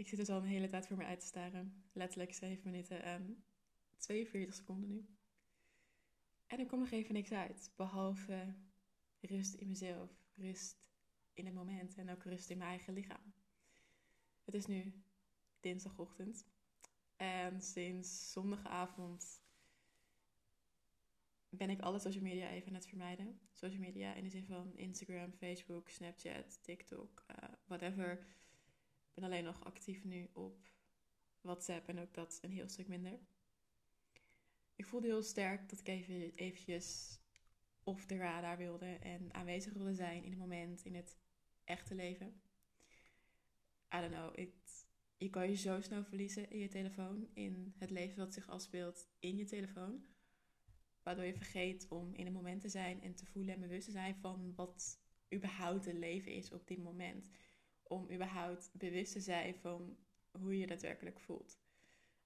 Ik zit dus al een hele tijd voor me uit te staren. Letterlijk 7 minuten en 42 seconden nu. En er komt nog even niks uit. Behalve rust in mezelf. Rust in het moment. En ook rust in mijn eigen lichaam. Het is nu dinsdagochtend. En sinds zondagavond ben ik alle social media even aan het vermijden. Social media in de zin van Instagram, Facebook, Snapchat, TikTok, uh, whatever. Alleen nog actief nu op WhatsApp en ook dat een heel stuk minder. Ik voelde heel sterk dat ik even eventjes off de radar wilde en aanwezig wilde zijn in het moment, in het echte leven. I don't know, je kan je zo snel verliezen in je telefoon, in het leven wat zich afspeelt in je telefoon. Waardoor je vergeet om in het moment te zijn en te voelen en bewust te zijn van wat überhaupt het leven is op dit moment. Om überhaupt bewust te zijn van hoe je daadwerkelijk voelt.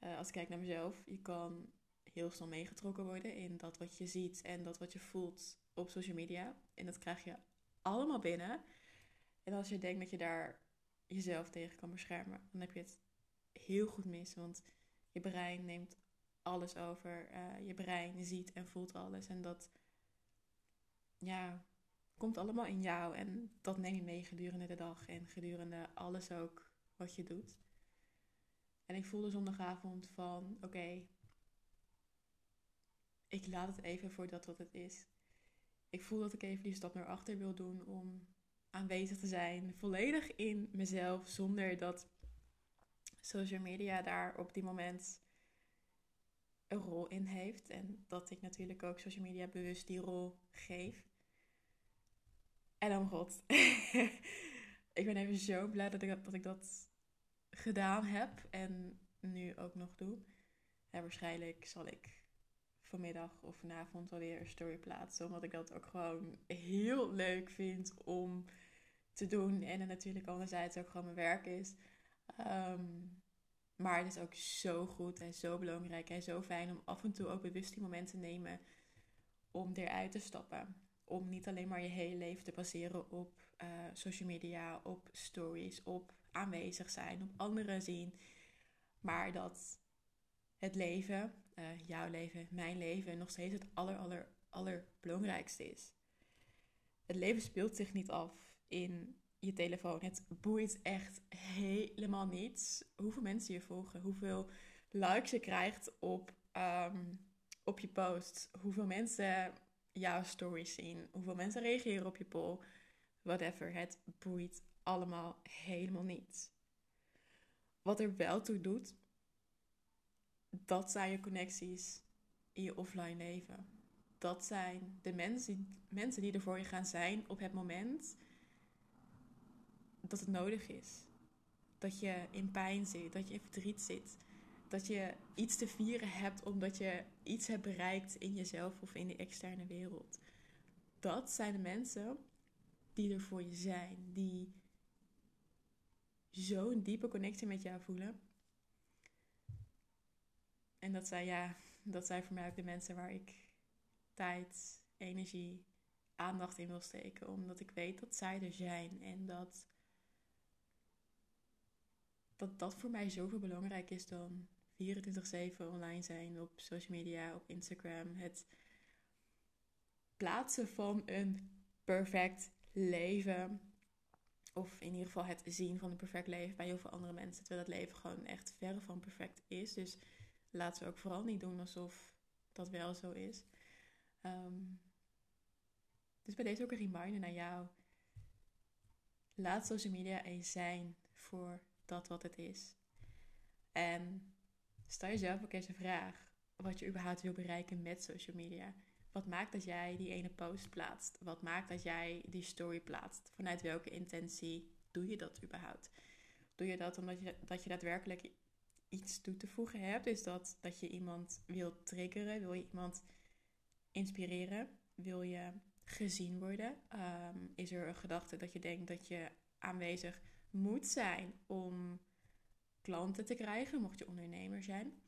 Uh, als ik kijk naar mezelf, je kan heel snel meegetrokken worden in dat wat je ziet en dat wat je voelt op social media. En dat krijg je allemaal binnen. En als je denkt dat je daar jezelf tegen kan beschermen, dan heb je het heel goed mis. Want je brein neemt alles over. Uh, je brein ziet en voelt alles. En dat ja, komt allemaal in jou. En dat neem je mee gedurende de dag en gedurende alles ook wat je doet. En ik voelde zondagavond van oké, ik laat het even voor dat wat het is. Ik voel dat ik even die stap naar achter wil doen om aanwezig te zijn, volledig in mezelf, zonder dat social media daar op die moment een rol in heeft. En dat ik natuurlijk ook social media bewust die rol geef. En dan god. ik ben even zo blij dat ik, dat ik dat gedaan heb en nu ook nog doe. En waarschijnlijk zal ik vanmiddag of vanavond alweer een story plaatsen. Omdat ik dat ook gewoon heel leuk vind om te doen. En natuurlijk anderzijds ook gewoon mijn werk is. Ehm, maar het is ook zo goed en zo belangrijk en zo fijn om af en toe ook bewust die momenten te nemen om eruit te stappen. Om niet alleen maar je hele leven te baseren op uh, social media, op stories, op aanwezig zijn, op anderen zien. Maar dat het leven, uh, jouw leven, mijn leven, nog steeds het aller, aller, allerbelangrijkste is. Het leven speelt zich niet af in je telefoon. Het boeit echt helemaal niets hoeveel mensen je volgen, hoeveel likes je krijgt op, um, op je post, hoeveel mensen jouw stories zien, hoeveel mensen reageren op je poll, whatever. Het boeit allemaal helemaal niets. Wat er wel toe doet, dat zijn je connecties in je offline leven. Dat zijn de mensen, mensen die er voor je gaan zijn op het moment dat het nodig is. Dat je in pijn zit, dat je in verdriet zit. Dat je iets te vieren hebt omdat je iets hebt bereikt in jezelf of in de externe wereld. Dat zijn de mensen die er voor je zijn, die zo'n diepe connectie met jou voelen. En dat zijn, ja, dat zijn voor mij ook de mensen waar ik tijd, energie, aandacht in wil steken. Omdat ik weet dat zij er zijn en dat dat dat voor mij zoveel belangrijk is dan 24/7 online zijn op social media, op Instagram. Het plaatsen van een perfect leven. Of in ieder geval het zien van een perfect leven bij heel veel andere mensen. Terwijl dat leven gewoon echt verre van perfect is. Dus laten we ook vooral niet doen alsof dat wel zo is. Ehm, dus bij deze ook een reminder naar jou. Laat social media eens zijn voor dat wat het is. En stel jezelf ook eens een vraag wat je überhaupt wil bereiken met social media. Wat maakt dat jij die ene post plaatst? Wat maakt dat jij die story plaatst? Vanuit welke intentie doe je dat überhaupt? Doe je dat omdat je, dat je daadwerkelijk iets toe te voegen hebt? Is dat dat je iemand wil triggeren? Wil je iemand inspireren? Wil je gezien worden? Ehm, is er een gedachte dat je denkt dat je aanwezig moet zijn om klanten te krijgen, mocht je ondernemer zijn.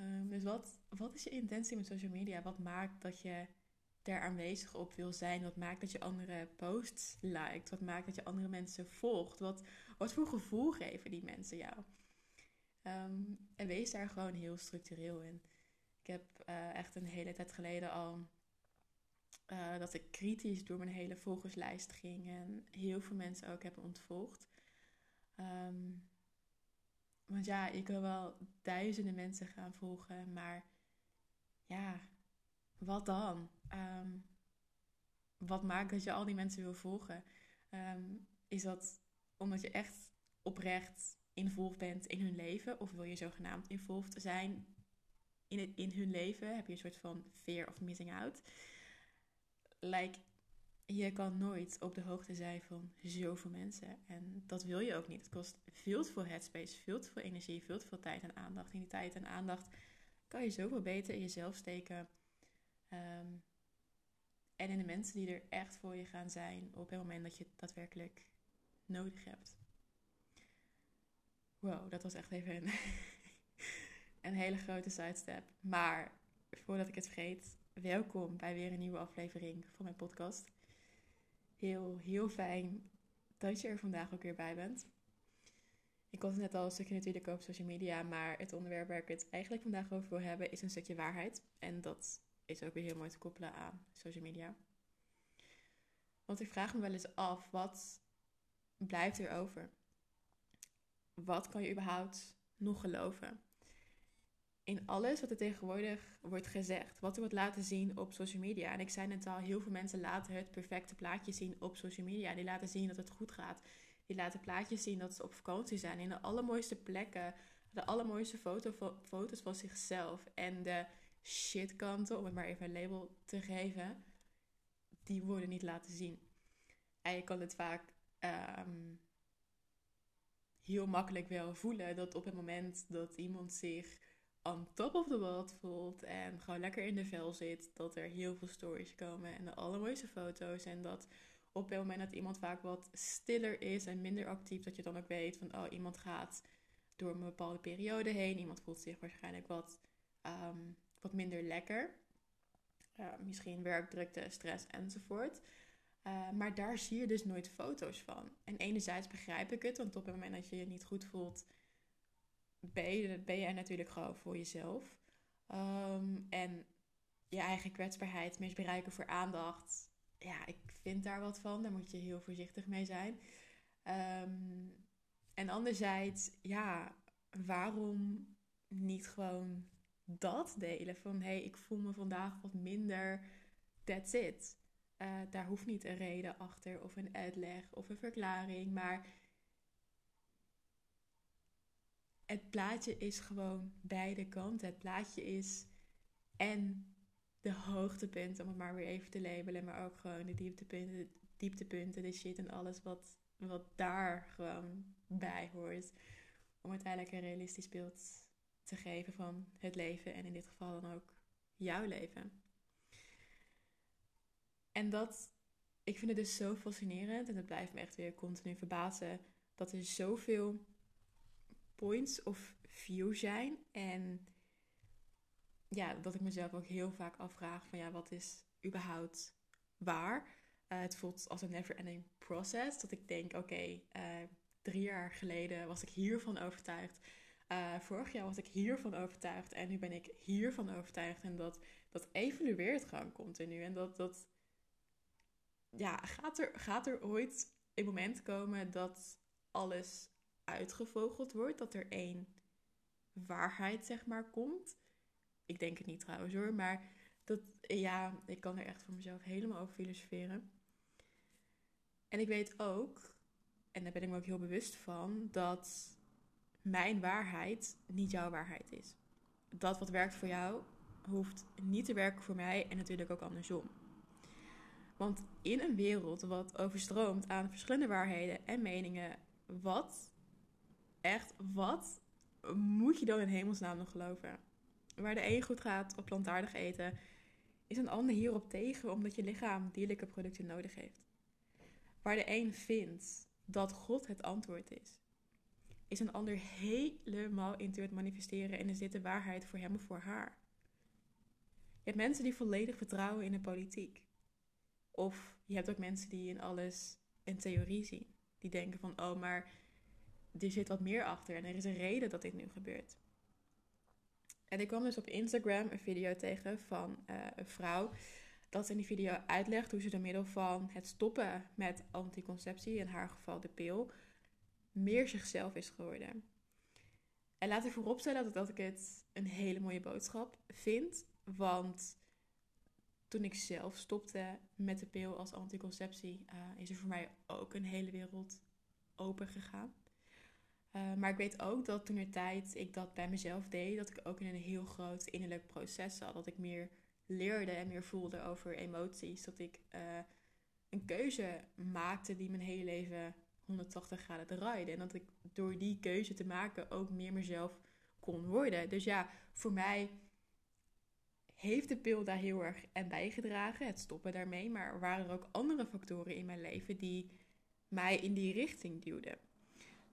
Um, dus wat, wat is je intentie met social media? Wat maakt dat je daar aanwezig op wil zijn? Wat maakt dat je andere posts liked? Wat maakt dat je andere mensen volgt? Wat, wat voor gevoel geven die mensen jou? Ehm, en wees daar gewoon heel structureel in. Ik heb uh, echt een hele tijd geleden al uh, dat ik kritisch door mijn hele volgerslijst ging en heel veel mensen ook hebben ontvolgd. Um, want ja, ik wil wel duizenden mensen gaan volgen, maar ja, wat dan? Um, wat maakt dat je al die mensen wil volgen? Um, is dat omdat je echt oprecht involved bent in hun leven? Of wil je zogenaamd involved zijn in, het, in hun leven? Heb je een soort van fear of missing out? Like, je kan nooit op de hoogte zijn van zoveel mensen. En dat wil je ook niet. Het kost veel te veel headspace, veel te veel energie, veel te veel tijd en aandacht. En die tijd en aandacht kan je zoveel beter in jezelf steken. Um, en in de mensen die er echt voor je gaan zijn op het moment dat je het daadwerkelijk nodig hebt. Wow, dat was echt even een, een hele grote sidestep. Maar voordat ik het vergeet, welkom bij weer een nieuwe aflevering van mijn podcast. Heel, heel fijn dat je er vandaag ook weer bij bent. Ik had het net al een stukje natuurlijk over social media, maar het onderwerp waar ik het eigenlijk vandaag over wil hebben is een stukje waarheid. En dat is ook weer heel mooi te koppelen aan social media. Want ik vraag me wel eens af, wat blijft er over? Wat kan je überhaupt nog geloven? In alles wat er tegenwoordig wordt gezegd, wat er wordt laten zien op social media. En ik zei net al, heel veel mensen laten het perfecte plaatje zien op social media. Die laten zien dat het goed gaat. Die laten plaatjes zien dat ze op vakantie zijn in de allermooiste plekken. De allermooiste foto, foto's van zichzelf. En de shitkanten, om het maar even een label te geven, die worden niet laten zien. En je kan het vaak ehm, heel makkelijk wel voelen dat op het moment dat iemand zich on top of the world voelt en gewoon lekker in de vel zit, dat er heel veel stories komen en de allermooiste foto's. En dat op het moment dat iemand vaak wat stiller is en minder actief, dat je dan ook weet van, oh, iemand gaat door een bepaalde periode heen. Iemand voelt zich waarschijnlijk wat, ehm, wat minder lekker. Uh, misschien werkdrukte, stress enzovoort. Uh, maar daar zie je dus nooit foto's van. En enerzijds begrijp ik het, want op het moment dat je je niet goed voelt, ben je, ben je natuurlijk gewoon voor jezelf. Um, en je eigen kwetsbaarheid misbruiken voor aandacht. Ja, ik vind daar wat van. Daar moet je heel voorzichtig mee zijn. Um, en anderzijds, ja, waarom niet gewoon dat delen? Van hé, hey, ik voel me vandaag wat minder. That's it. Uh, daar hoeft niet een reden achter of een uitleg of een verklaring. Maar het plaatje is gewoon beide kanten. Het plaatje is en de hoogtepunten, om het maar weer even te labelen, maar ook gewoon de dieptepunten, dieptepunten, de shit en alles wat, wat daar gewoon bij hoort. Om uiteindelijk een realistisch beeld te geven van het leven en in dit geval dan ook jouw leven. En dat, ik vind het dus zo fascinerend en het blijft me echt weer continu verbazen dat er zoveel points of view zijn. En ja, dat ik mezelf ook heel vaak afvraag van ja, wat is überhaupt waar? Uh, het voelt als een never-ending process. Dat ik denk, oké, uh, drie jaar geleden was ik hiervan overtuigd. Uh, vorig jaar was ik hiervan overtuigd. En nu ben ik hiervan overtuigd. En dat, dat evolueert gewoon continu. En dat, dat ja, gaat er, gaat er ooit een moment komen dat alles uitgevogeld wordt, dat er één waarheid, zeg maar, komt. Ik denk het niet trouwens hoor, maar dat, ja, ik kan er echt voor mezelf helemaal over filosoferen. En ik weet ook, en daar ben ik me ook heel bewust van, dat mijn waarheid niet jouw waarheid is. Dat wat werkt voor jou, hoeft niet te werken voor mij en natuurlijk ook andersom. Want in een wereld wat overstroomt aan verschillende waarheden en meningen, wat echt, wat moet je dan in hemelsnaam nog geloven? Waar de een goed gaat op plantaardig eten, is een ander hierop tegen omdat je lichaam dierlijke producten nodig heeft. Waar de een vindt dat God het antwoord is, is een ander helemaal into het manifesteren en is dit de waarheid voor hem of voor haar. Je hebt mensen die volledig vertrouwen in de politiek. Of je hebt ook mensen die in alles een theorie zien. Die denken van, oh, maar er zit wat meer achter en er is een reden dat dit nu gebeurt. En ik kwam dus op Instagram een video tegen van uh, een vrouw dat in die video uitlegt hoe ze door middel van het stoppen met anticonceptie, in haar geval de pil, meer zichzelf is geworden. En laat ik vooropstellen dat, dat ik het een hele mooie boodschap vind. Want toen ik zelf stopte met de pil als anticonceptie, uh, is er voor mij ook een hele wereld open gegaan. Uh, maar ik weet ook dat toen er tijd ik dat bij mezelf deed, dat ik ook in een heel groot innerlijk proces zat. Dat ik meer leerde en meer voelde over emoties. Dat ik uh, een keuze maakte die mijn hele leven 180 graden draaide. En dat ik door die keuze te maken ook meer mezelf kon worden. Dus ja, voor mij heeft de pil daar heel erg aan bijgedragen, het stoppen daarmee. Maar waren er ook andere factoren in mijn leven die mij in die richting duwden.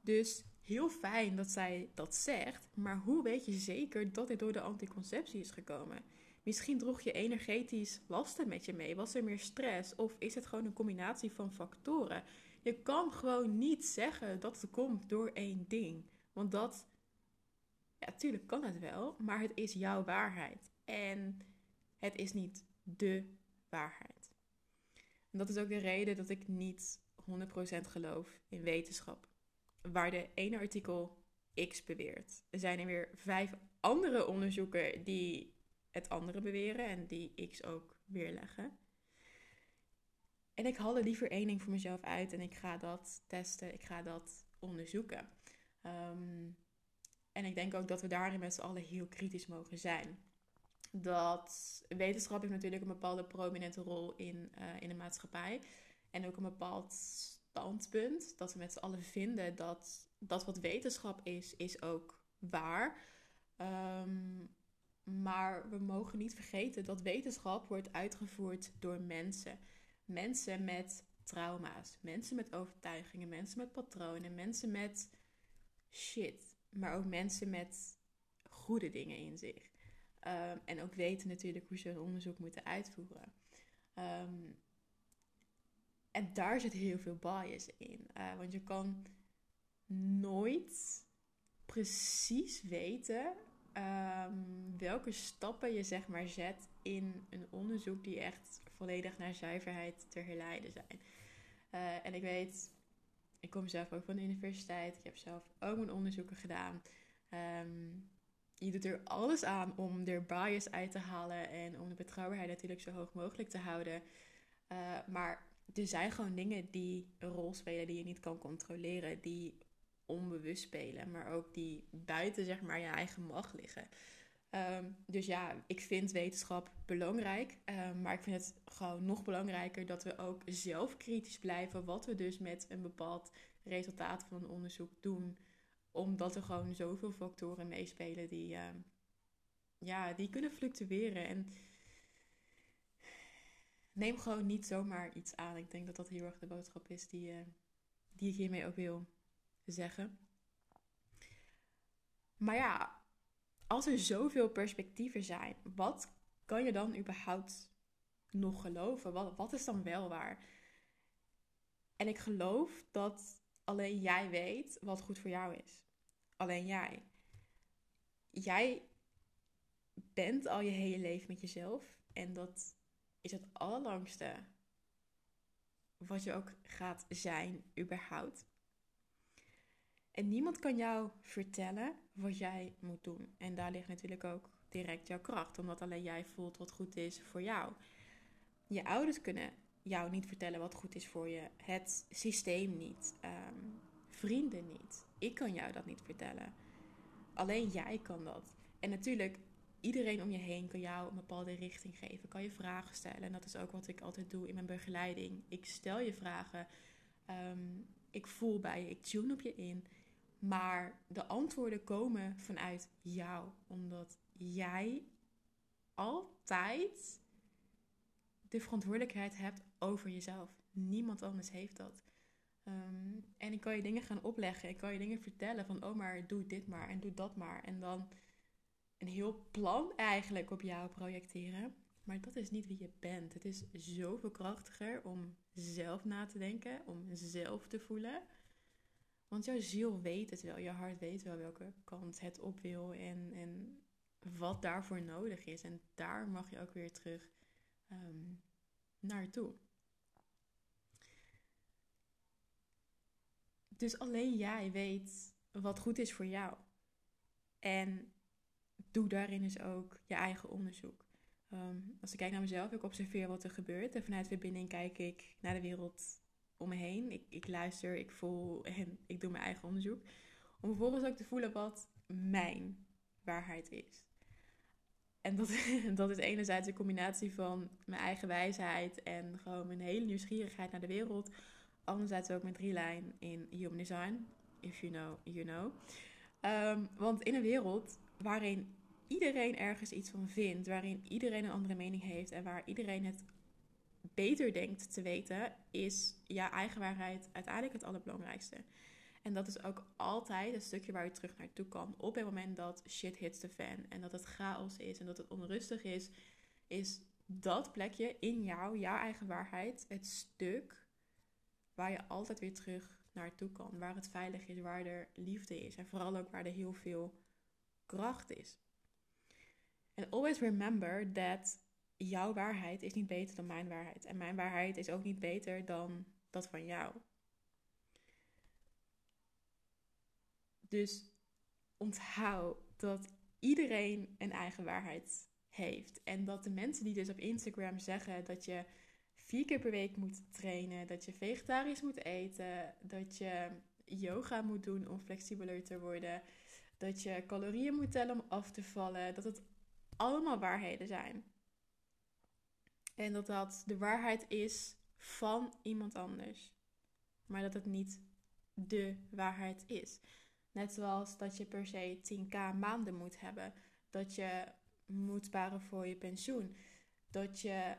Dus heel fijn dat zij dat zegt, maar hoe weet je zeker dat dit door de anticonceptie is gekomen? Misschien droeg je energetisch lasten met je mee. Was er meer stress? Of is het gewoon een combinatie van factoren? Je kan gewoon niet zeggen dat het komt door één ding. Want dat, ja, natuurlijk kan het wel, maar het is jouw waarheid. En het is niet de waarheid. En dat is ook de reden dat ik niet 100% geloof in wetenschap. Waar de ene artikel X beweert. Er zijn er weer vijf andere onderzoeken die het andere beweren en die X ook weerleggen. En ik haal er liever één ding voor mezelf uit en ik ga dat testen, ik ga dat onderzoeken. Ehm, en ik denk ook dat we daarin met z'n allen heel kritisch mogen zijn. Dat wetenschap heeft natuurlijk een bepaalde prominente rol in, uh, in de maatschappij. En ook een bepaald standpunt. Dat we met z'n allen vinden dat dat wat wetenschap is, is ook waar. Um, maar we mogen niet vergeten dat wetenschap wordt uitgevoerd door mensen. Mensen met trauma's, mensen met overtuigingen, mensen met patronen, mensen met shit, maar ook mensen met goede dingen in zich. Um, en ook weten natuurlijk hoe ze een onderzoek moeten uitvoeren. Um, en daar zit heel veel bias in. Uh, want je kan nooit precies weten um, welke stappen je zeg maar zet in een onderzoek die echt volledig naar zuiverheid te herleiden zijn. Uh, en ik weet, ik kom zelf ook van de universiteit. Ik heb zelf ook mijn onderzoeken gedaan. Um, je doet er alles aan om er bias uit te halen en om de betrouwbaarheid natuurlijk zo hoog mogelijk te houden. Uh, maar er zijn gewoon dingen die een rol spelen die je niet kan controleren, die onbewust spelen, maar ook die buiten zeg maar je eigen macht liggen. Ehm, dus ja, ik vind wetenschap belangrijk, um, maar ik vind het gewoon nog belangrijker dat we ook zelf kritisch blijven wat we dus met een bepaald resultaat van een onderzoek doen, omdat er gewoon zoveel factoren meespelen die, uh, ja, die kunnen fluctueren en neem gewoon niet zomaar iets aan. Ik denk dat dat heel erg de boodschap is die, uh, die ik hiermee ook wil zeggen. Maar ja, als er zoveel perspectieven zijn, wat kan je dan überhaupt nog geloven? Wat, wat is dan wel waar? En ik geloof dat alleen jij weet wat goed voor jou is. Alleen jij. Jij bent al je hele leven met jezelf. En dat is het allerlangste wat je ook gaat zijn, überhaupt. En niemand kan jou vertellen wat jij moet doen. En daar ligt natuurlijk ook direct jouw kracht, omdat alleen jij voelt wat goed is voor jou. Je ouders kunnen jou niet vertellen wat goed is voor je. Het systeem niet. Ehm, vrienden niet. Ik kan jou dat niet vertellen. Alleen jij kan dat. En natuurlijk, iedereen om je heen kan jou een bepaalde richting geven. Kan je vragen stellen. En dat is ook wat ik altijd doe in mijn begeleiding. Ik stel je vragen. Ehm, ik voel bij je. Ik tune op je in. Maar de antwoorden komen vanuit jou, omdat jij altijd de verantwoordelijkheid hebt over jezelf. Niemand anders heeft dat. Ehm, en ik kan je dingen gaan opleggen. Ik kan je dingen vertellen van, oh maar doe dit maar en doe dat maar. En dan een heel plan eigenlijk op jou projecteren. Maar dat is niet wie je bent. Het is zoveel krachtiger om zelf na te denken, om zelf te voelen. Want jouw ziel weet het wel, je hart weet wel welke kant het op wil en, en wat daarvoor nodig is. En daar mag je ook weer terug um, naartoe. Dus alleen jij weet wat goed is voor jou. En doe daarin dus ook je eigen onderzoek. Ehm, als ik kijk naar mezelf, ik observeer wat er gebeurt. En vanuit verbinding kijk ik naar de wereld om me heen. Ik, ik luister, ik voel en ik doe mijn eigen onderzoek. Om vervolgens ook te voelen wat mijn waarheid is. En dat, dat is enerzijds een combinatie van mijn eigen wijsheid en gewoon mijn hele nieuwsgierigheid naar de wereld. Anderzijds ook mijn drie in Human Design. If you know, you know. Um, want in een wereld waarin iedereen ergens iets van vindt, waarin iedereen een andere mening heeft en waar iedereen het beter denkt te weten, is ja, eigen waarheid uiteindelijk het allerbelangrijkste. En dat is ook altijd het stukje waar je terug naartoe kan. Op het moment dat shit hits the fan en dat het chaos is en dat het onrustig is, is dat plekje in jou, jouw eigen waarheid, het stuk waar je altijd weer terug naartoe kan. Waar het veilig is, waar er liefde is en vooral ook waar er heel veel kracht is. En always remember that jouw waarheid is niet beter dan mijn waarheid. En mijn waarheid is ook niet beter dan dat van jou. Dus onthoud dat iedereen een eigen waarheid heeft. En dat de mensen die dus op Instagram zeggen dat je vier keer per week moet trainen, dat je vegetarisch moet eten, dat je yoga moet doen om flexibeler te worden, dat je calorieën moet tellen om af te vallen, dat het allemaal waarheden zijn. En dat dat de waarheid is van iemand anders. Maar dat het niet de waarheid is. Net zoals dat je per se 10k maanden moet hebben. Dat je moet sparen voor je pensioen. Dat je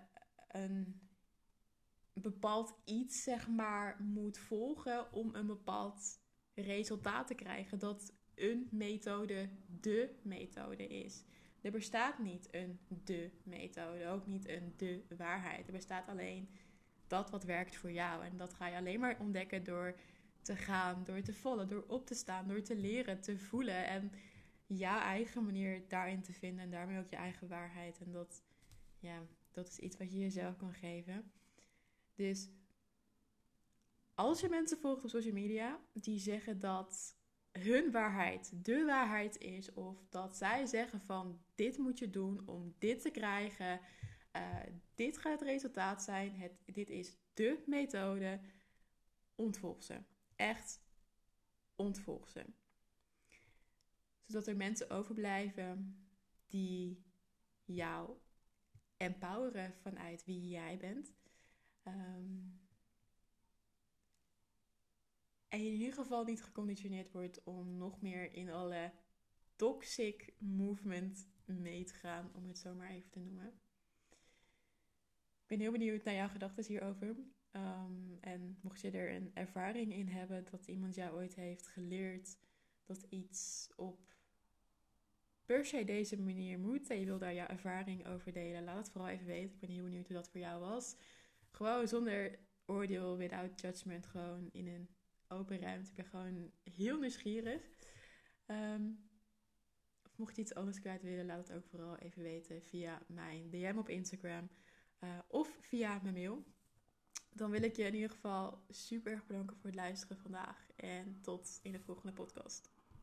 een bepaald iets, zeg maar, moet volgen om een bepaald resultaat te krijgen. Dat een methode de methode is. Er bestaat niet een de methode, ook niet een de waarheid. Er bestaat alleen dat wat werkt voor jou. En dat ga je alleen maar ontdekken door te gaan, door te volgen, door op te staan, door te leren, te voelen en jouw eigen manier daarin te vinden en daarmee ook je eigen waarheid. En dat, ja, dat is iets wat je jezelf kan geven. Dus als je mensen volgt op social media die zeggen dat hun waarheid de waarheid is, of dat zij zeggen van dit moet je doen om dit te krijgen, uh, dit gaat het resultaat zijn, het, dit is de methode, ontvolg ze. Echt ontvolg ze. Zodat er mensen overblijven die jou empoweren vanuit wie jij bent. Um, en je in ieder geval niet geconditioneerd wordt om nog meer in alle toxic movement mee te gaan, om het zo maar even te noemen. Ik ben heel benieuwd naar jouw gedachten hierover. Um, en mocht je er een ervaring in hebben dat iemand jou ooit heeft geleerd dat iets op per se deze manier moet en je wil daar jouw ervaring over delen, laat het vooral even weten. Ik ben heel benieuwd hoe dat voor jou was. Gewoon zonder oordeel, without judgment, gewoon in een open ruimte. Ik ben gewoon heel nieuwsgierig. Um, of mocht je iets anders kwijt willen, laat het ook vooral even weten via mijn DM op Instagram uh, of via mijn mail. Dan wil ik je in ieder geval super erg bedanken voor het luisteren vandaag. En tot in de volgende podcast.